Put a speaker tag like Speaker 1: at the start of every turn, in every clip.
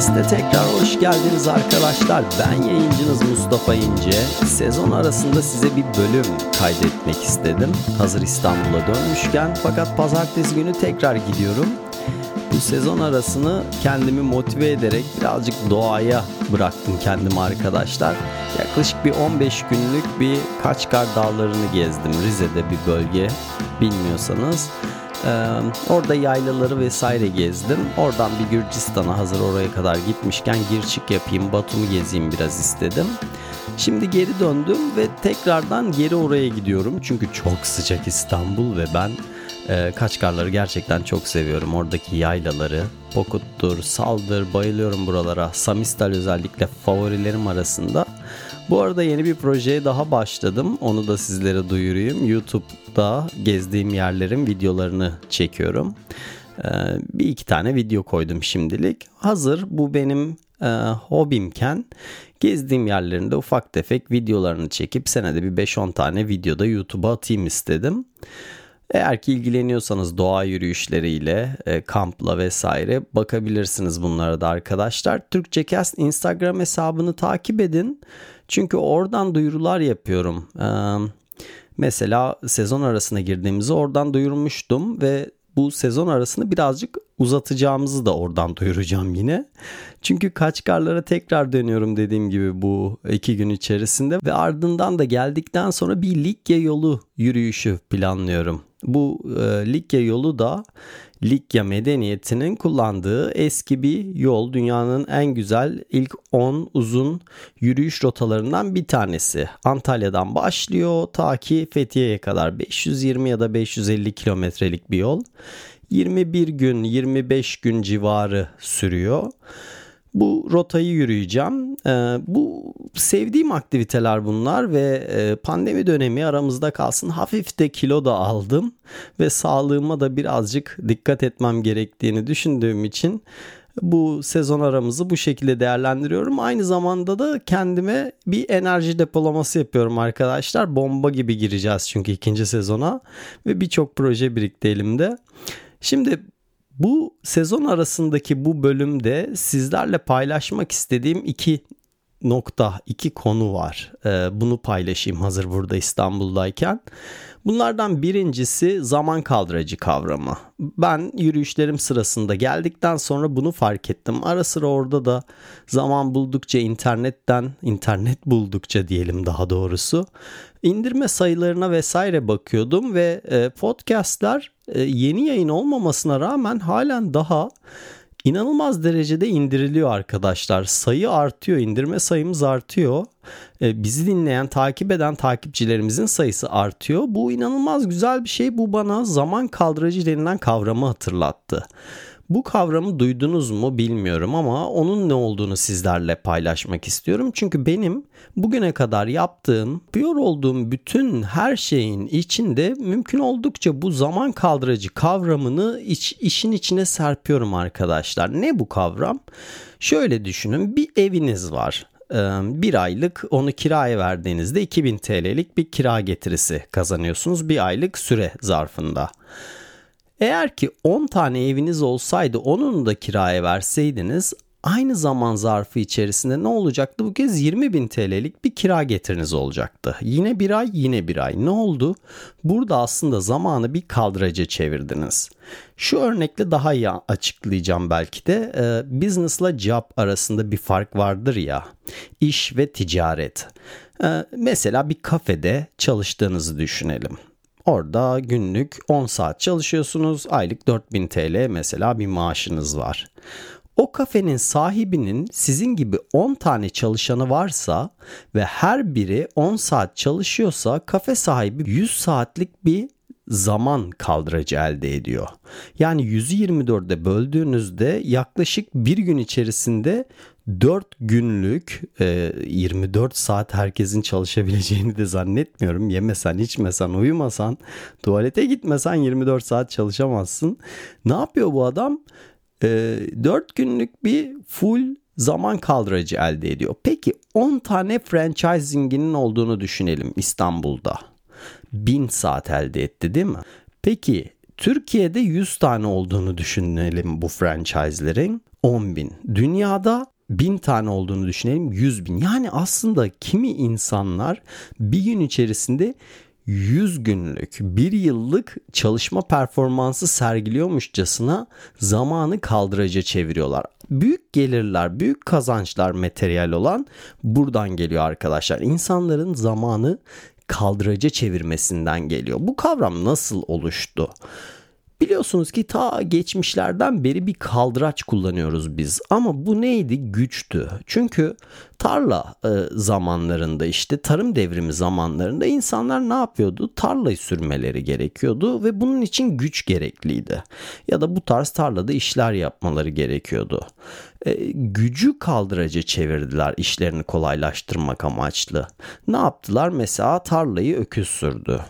Speaker 1: Podcast'e tekrar hoş geldiniz arkadaşlar. Ben yayıncınız Mustafa İnce. Sezon arasında size bir bölüm kaydetmek istedim. Hazır İstanbul'a dönmüşken fakat pazartesi günü tekrar gidiyorum. Bu sezon arasını kendimi motive ederek birazcık doğaya bıraktım kendimi arkadaşlar. Yaklaşık bir 15 günlük bir Kaçkar Dağları'nı gezdim. Rize'de bir bölge bilmiyorsanız. Ee, orada yaylaları vesaire gezdim. Oradan bir Gürcistan'a hazır oraya kadar gitmişken gir çık yapayım, Batum'u gezeyim biraz istedim. Şimdi geri döndüm ve tekrardan geri oraya gidiyorum. Çünkü çok sıcak İstanbul ve ben e, Kaçkarları gerçekten çok seviyorum. Oradaki yaylaları, Pokut'tur, Sal'dır, bayılıyorum buralara. Samistal özellikle favorilerim arasında. Bu arada yeni bir projeye daha başladım. Onu da sizlere duyurayım. YouTube'da gezdiğim yerlerin videolarını çekiyorum. Ee, bir iki tane video koydum şimdilik. Hazır bu benim e, hobimken gezdiğim yerlerinde ufak tefek videolarını çekip senede bir 5-10 tane videoda YouTube'a atayım istedim. Eğer ki ilgileniyorsanız doğa yürüyüşleriyle, e, kampla vesaire bakabilirsiniz bunlara da arkadaşlar. Türkçe Cast Instagram hesabını takip edin. Çünkü oradan duyurular yapıyorum. Ee, mesela sezon arasına girdiğimizi oradan duyurmuştum ve bu sezon arasını birazcık uzatacağımızı da oradan duyuracağım yine. Çünkü Kaçkarlara tekrar dönüyorum dediğim gibi bu iki gün içerisinde ve ardından da geldikten sonra bir Likya yolu yürüyüşü planlıyorum. Bu e, Likya yolu da Likya medeniyetinin kullandığı eski bir yol. Dünyanın en güzel ilk 10 uzun yürüyüş rotalarından bir tanesi. Antalya'dan başlıyor ta ki Fethiye'ye kadar 520 ya da 550 kilometrelik bir yol. 21 gün 25 gün civarı sürüyor. Bu rotayı yürüyeceğim. Ee, bu sevdiğim aktiviteler bunlar ve e, pandemi dönemi aramızda kalsın. Hafif de kilo da aldım ve sağlığıma da birazcık dikkat etmem gerektiğini düşündüğüm için bu sezon aramızı bu şekilde değerlendiriyorum. Aynı zamanda da kendime bir enerji depolaması yapıyorum arkadaşlar. Bomba gibi gireceğiz çünkü ikinci sezona ve birçok proje birikti elimde. Şimdi bu sezon arasındaki bu bölümde sizlerle paylaşmak istediğim iki nokta, iki konu var. Ee, bunu paylaşayım hazır burada İstanbul'dayken. Bunlardan birincisi zaman kaldıracı kavramı. Ben yürüyüşlerim sırasında geldikten sonra bunu fark ettim. Ara sıra orada da zaman buldukça internetten, internet buldukça diyelim daha doğrusu indirme sayılarına vesaire bakıyordum ve e, podcastler e, yeni yayın olmamasına rağmen halen daha inanılmaz derecede indiriliyor arkadaşlar. Sayı artıyor, indirme sayımız artıyor. E, bizi dinleyen, takip eden takipçilerimizin sayısı artıyor. Bu inanılmaz güzel bir şey. Bu bana zaman kaldırıcı denilen kavramı hatırlattı. Bu kavramı duydunuz mu bilmiyorum ama onun ne olduğunu sizlerle paylaşmak istiyorum. Çünkü benim bugüne kadar yaptığım, yapıyor olduğum bütün her şeyin içinde mümkün oldukça bu zaman kaldırıcı kavramını iç, işin içine serpiyorum arkadaşlar. Ne bu kavram? Şöyle düşünün bir eviniz var bir aylık onu kiraya verdiğinizde 2000 TL'lik bir kira getirisi kazanıyorsunuz bir aylık süre zarfında. Eğer ki 10 tane eviniz olsaydı onun da kiraya verseydiniz aynı zaman zarfı içerisinde ne olacaktı? Bu kez 20 bin TL'lik bir kira getiriniz olacaktı. Yine bir ay yine bir ay. Ne oldu? Burada aslında zamanı bir kaldıraca çevirdiniz. Şu örnekle daha iyi açıklayacağım belki de. E, business ile job arasında bir fark vardır ya. İş ve ticaret. E, mesela bir kafede çalıştığınızı düşünelim. Orada günlük 10 saat çalışıyorsunuz. Aylık 4000 TL mesela bir maaşınız var. O kafenin sahibinin sizin gibi 10 tane çalışanı varsa ve her biri 10 saat çalışıyorsa kafe sahibi 100 saatlik bir zaman kaldıracı elde ediyor. Yani 124'e böldüğünüzde yaklaşık bir gün içerisinde 4 günlük e, 24 saat herkesin çalışabileceğini de zannetmiyorum. Yemesen, içmesen, uyumasan, tuvalete gitmesen 24 saat çalışamazsın. Ne yapıyor bu adam? E, 4 günlük bir full zaman kaldıracı elde ediyor. Peki 10 tane franchising'inin olduğunu düşünelim İstanbul'da. 1000 saat elde etti değil mi? Peki Türkiye'de 100 tane olduğunu düşünelim bu franchise'lerin 10 bin. Dünyada bin tane olduğunu düşünelim 100 bin. Yani aslında kimi insanlar bir gün içerisinde 100 günlük, bir yıllık çalışma performansı sergiliyormuşçasına zamanı kaldıraca çeviriyorlar. Büyük gelirler, büyük kazançlar materyal olan buradan geliyor arkadaşlar. İnsanların zamanı kaldıraca çevirmesinden geliyor. Bu kavram nasıl oluştu? Biliyorsunuz ki ta geçmişlerden beri bir kaldıraç kullanıyoruz biz. Ama bu neydi? Güçtü. Çünkü tarla e, zamanlarında işte tarım devrimi zamanlarında insanlar ne yapıyordu? Tarlayı sürmeleri gerekiyordu ve bunun için güç gerekliydi. Ya da bu tarz tarlada işler yapmaları gerekiyordu. E, gücü kaldıraca çevirdiler işlerini kolaylaştırmak amaçlı. Ne yaptılar? Mesela tarlayı öküz sürdü.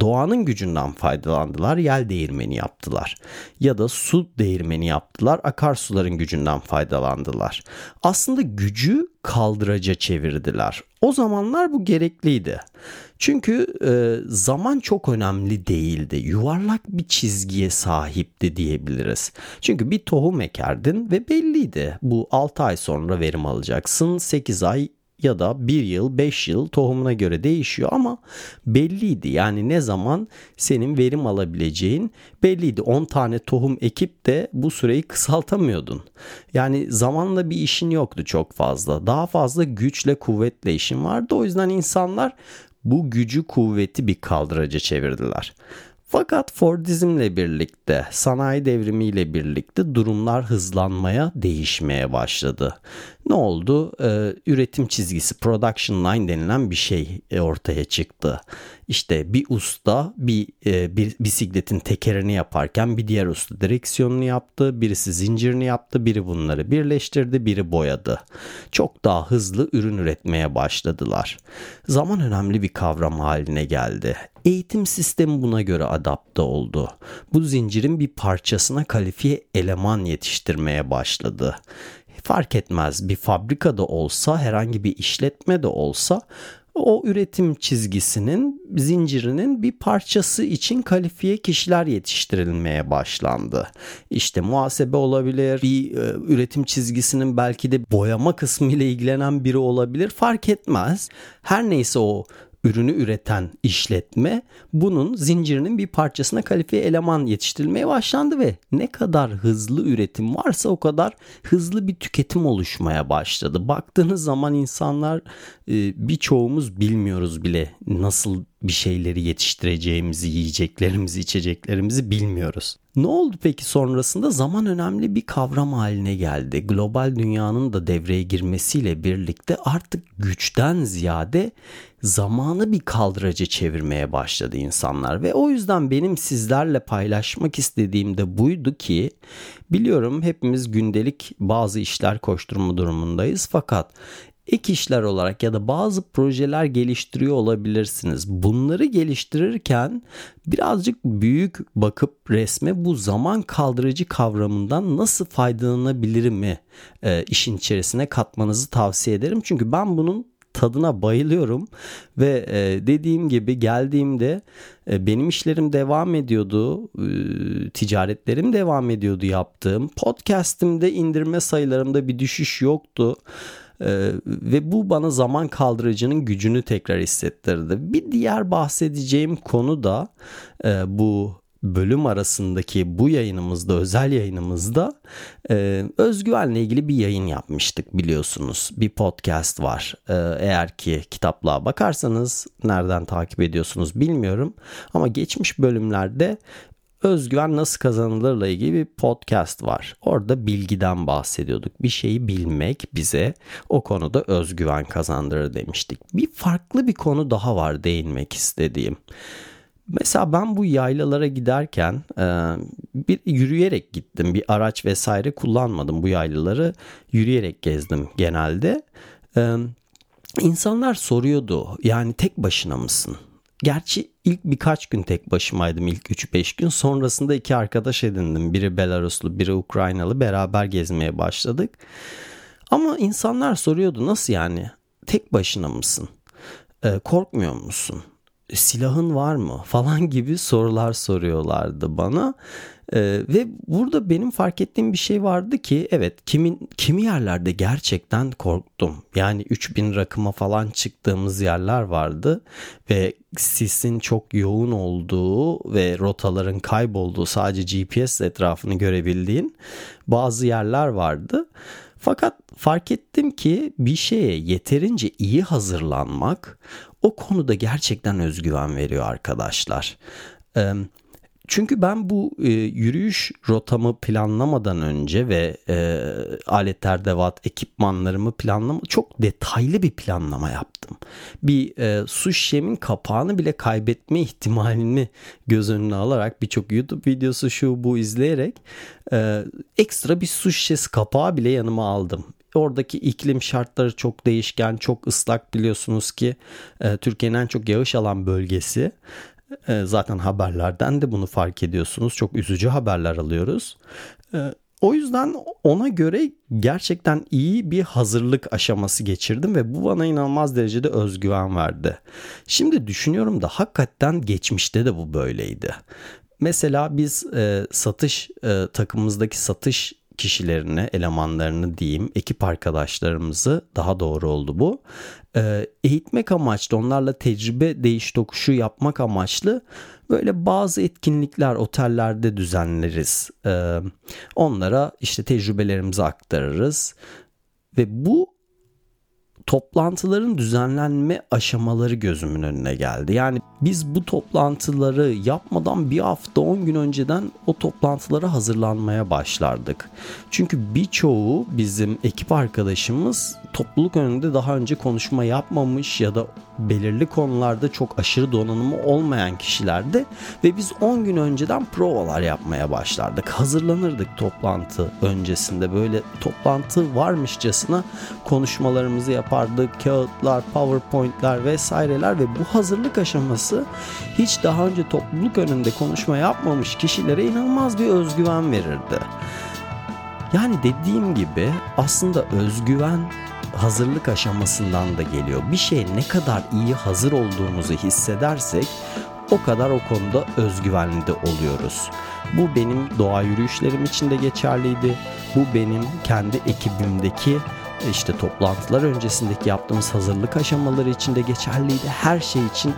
Speaker 1: Doğanın gücünden faydalandılar, yel değirmeni yaptılar. Ya da su değirmeni yaptılar, akarsuların gücünden faydalandılar. Aslında gücü kaldıraca çevirdiler. O zamanlar bu gerekliydi. Çünkü e, zaman çok önemli değildi. Yuvarlak bir çizgiye sahipti diyebiliriz. Çünkü bir tohum ekerdin ve belliydi. Bu 6 ay sonra verim alacaksın. 8 ay ya da 1 yıl 5 yıl tohumuna göre değişiyor ama belliydi. Yani ne zaman senin verim alabileceğin belliydi. 10 tane tohum ekip de bu süreyi kısaltamıyordun. Yani zamanla bir işin yoktu çok fazla. Daha fazla güçle kuvvetle işin vardı. O yüzden insanlar bu gücü kuvveti bir kaldıraca çevirdiler. Fakat Fordizmle birlikte, sanayi devrimiyle birlikte durumlar hızlanmaya, değişmeye başladı. Ne oldu? Ee, üretim çizgisi, production line denilen bir şey e, ortaya çıktı. İşte bir usta bir, e, bir bisikletin tekerini yaparken bir diğer usta direksiyonunu yaptı, birisi zincirini yaptı, biri bunları birleştirdi, biri boyadı. Çok daha hızlı ürün üretmeye başladılar. Zaman önemli bir kavram haline geldi. Eğitim sistemi buna göre adapte oldu. Bu zincirin bir parçasına kalifiye eleman yetiştirmeye başladı fark etmez bir fabrikada olsa herhangi bir işletme de olsa o üretim çizgisinin zincirinin bir parçası için kalifiye kişiler yetiştirilmeye başlandı. İşte muhasebe olabilir, bir e, üretim çizgisinin belki de boyama kısmı ile ilgilenen biri olabilir fark etmez. Her neyse o ürünü üreten işletme bunun zincirinin bir parçasına kalifiye eleman yetiştirilmeye başlandı ve ne kadar hızlı üretim varsa o kadar hızlı bir tüketim oluşmaya başladı. Baktığınız zaman insanlar e, birçoğumuz bilmiyoruz bile nasıl bir şeyleri yetiştireceğimizi, yiyeceklerimizi, içeceklerimizi bilmiyoruz. Ne oldu peki sonrasında? Zaman önemli bir kavram haline geldi. Global dünyanın da devreye girmesiyle birlikte artık güçten ziyade zamanı bir kaldıraca çevirmeye başladı insanlar ve o yüzden benim sizlerle paylaşmak istediğim de buydu ki biliyorum hepimiz gündelik bazı işler koşturma durumundayız fakat ek işler olarak ya da bazı projeler geliştiriyor olabilirsiniz. Bunları geliştirirken birazcık büyük bakıp resme bu zaman kaldırıcı kavramından nasıl faydalanabilirim mi e, işin içerisine katmanızı tavsiye ederim. Çünkü ben bunun tadına bayılıyorum ve e, dediğim gibi geldiğimde e, benim işlerim devam ediyordu, e, ticaretlerim devam ediyordu yaptığım. Podcast'imde indirme sayılarımda bir düşüş yoktu. Ee, ve bu bana zaman kaldırıcının gücünü tekrar hissettirdi. Bir diğer bahsedeceğim konu da e, bu bölüm arasındaki bu yayınımızda özel yayınımızda e, özgüvenle ilgili bir yayın yapmıştık biliyorsunuz. Bir podcast var. E, eğer ki kitaplığa bakarsanız nereden takip ediyorsunuz bilmiyorum. Ama geçmiş bölümlerde özgüven nasıl kazanılırla ilgili bir podcast var. Orada bilgiden bahsediyorduk. Bir şeyi bilmek bize o konuda özgüven kazandırır demiştik. Bir farklı bir konu daha var değinmek istediğim. Mesela ben bu yaylalara giderken e, bir yürüyerek gittim. Bir araç vesaire kullanmadım. Bu yaylaları yürüyerek gezdim genelde. E, insanlar soruyordu yani tek başına mısın? Gerçi ilk birkaç gün tek başımaydım ilk 3-5 gün. Sonrasında iki arkadaş edindim. Biri Belaruslu, biri Ukraynalı. Beraber gezmeye başladık. Ama insanlar soruyordu nasıl yani? Tek başına mısın? Ee, korkmuyor musun? Silahın var mı? Falan gibi sorular soruyorlardı bana. Ee, ve burada benim fark ettiğim bir şey vardı ki evet kimin kimi yerlerde gerçekten korktum. Yani 3000 rakıma falan çıktığımız yerler vardı ve sisin çok yoğun olduğu ve rotaların kaybolduğu sadece GPS etrafını görebildiğin bazı yerler vardı. Fakat fark ettim ki bir şeye yeterince iyi hazırlanmak o konuda gerçekten özgüven veriyor arkadaşlar. Çünkü ben bu yürüyüş rotamı planlamadan önce ve e, alet ekipmanlarımı planlama çok detaylı bir planlama yaptım. Bir su şişemin kapağını bile kaybetme ihtimalini göz önüne alarak birçok YouTube videosu şu bu izleyerek ekstra bir su şişesi kapağı bile yanıma aldım. Oradaki iklim şartları çok değişken, çok ıslak biliyorsunuz ki e, Türkiye'nin en çok yağış alan bölgesi. E, zaten haberlerden de bunu fark ediyorsunuz. Çok üzücü haberler alıyoruz. E, o yüzden ona göre gerçekten iyi bir hazırlık aşaması geçirdim ve bu bana inanılmaz derecede özgüven verdi. Şimdi düşünüyorum da hakikaten geçmişte de bu böyleydi. Mesela biz e, satış e, takımımızdaki satış kişilerini, elemanlarını diyeyim, ekip arkadaşlarımızı daha doğru oldu bu. E, eğitmek amaçlı, onlarla tecrübe değiş tokuşu yapmak amaçlı böyle bazı etkinlikler otellerde düzenleriz. E, onlara işte tecrübelerimizi aktarırız. Ve bu toplantıların düzenlenme aşamaları gözümün önüne geldi. Yani biz bu toplantıları yapmadan bir hafta 10 gün önceden o toplantılara hazırlanmaya başlardık. Çünkü birçoğu bizim ekip arkadaşımız topluluk önünde daha önce konuşma yapmamış ya da belirli konularda çok aşırı donanımı olmayan kişilerdi ve biz 10 gün önceden provalar yapmaya başlardık. Hazırlanırdık toplantı öncesinde böyle toplantı varmışçasına konuşmalarımızı yapardık. Kağıtlar, powerpointler vesaireler ve bu hazırlık aşaması hiç daha önce topluluk önünde konuşma yapmamış kişilere inanılmaz bir özgüven verirdi. Yani dediğim gibi aslında özgüven hazırlık aşamasından da geliyor. Bir şey ne kadar iyi hazır olduğumuzu hissedersek o kadar o konuda özgüvenli de oluyoruz. Bu benim doğa yürüyüşlerim için de geçerliydi. Bu benim kendi ekibimdeki işte toplantılar öncesindeki yaptığımız hazırlık aşamaları için de geçerliydi. Her şey için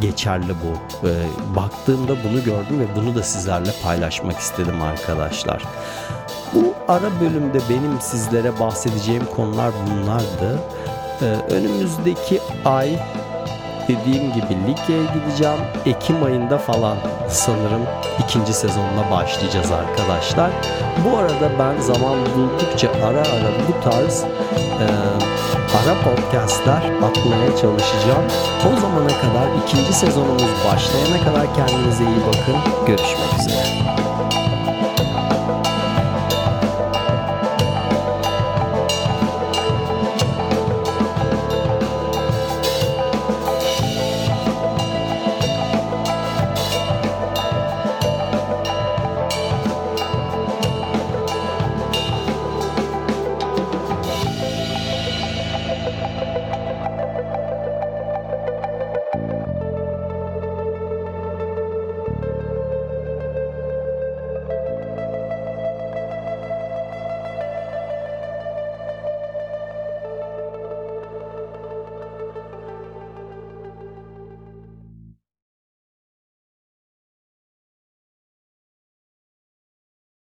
Speaker 1: geçerli bu. Ee, baktığımda bunu gördüm ve bunu da sizlerle paylaşmak istedim arkadaşlar. Bu ara bölümde benim sizlere bahsedeceğim konular bunlardı. Ee, önümüzdeki ay dediğim gibi Likya'ya gideceğim. Ekim ayında falan sanırım ikinci sezonuna başlayacağız arkadaşlar. Bu arada ben zaman buldukça ara ara bu tarz e, ara podcastler atmaya çalışacağım. O zamana kadar ikinci sezonumuz başlayana kadar kendinize iyi bakın. Görüşmek üzere.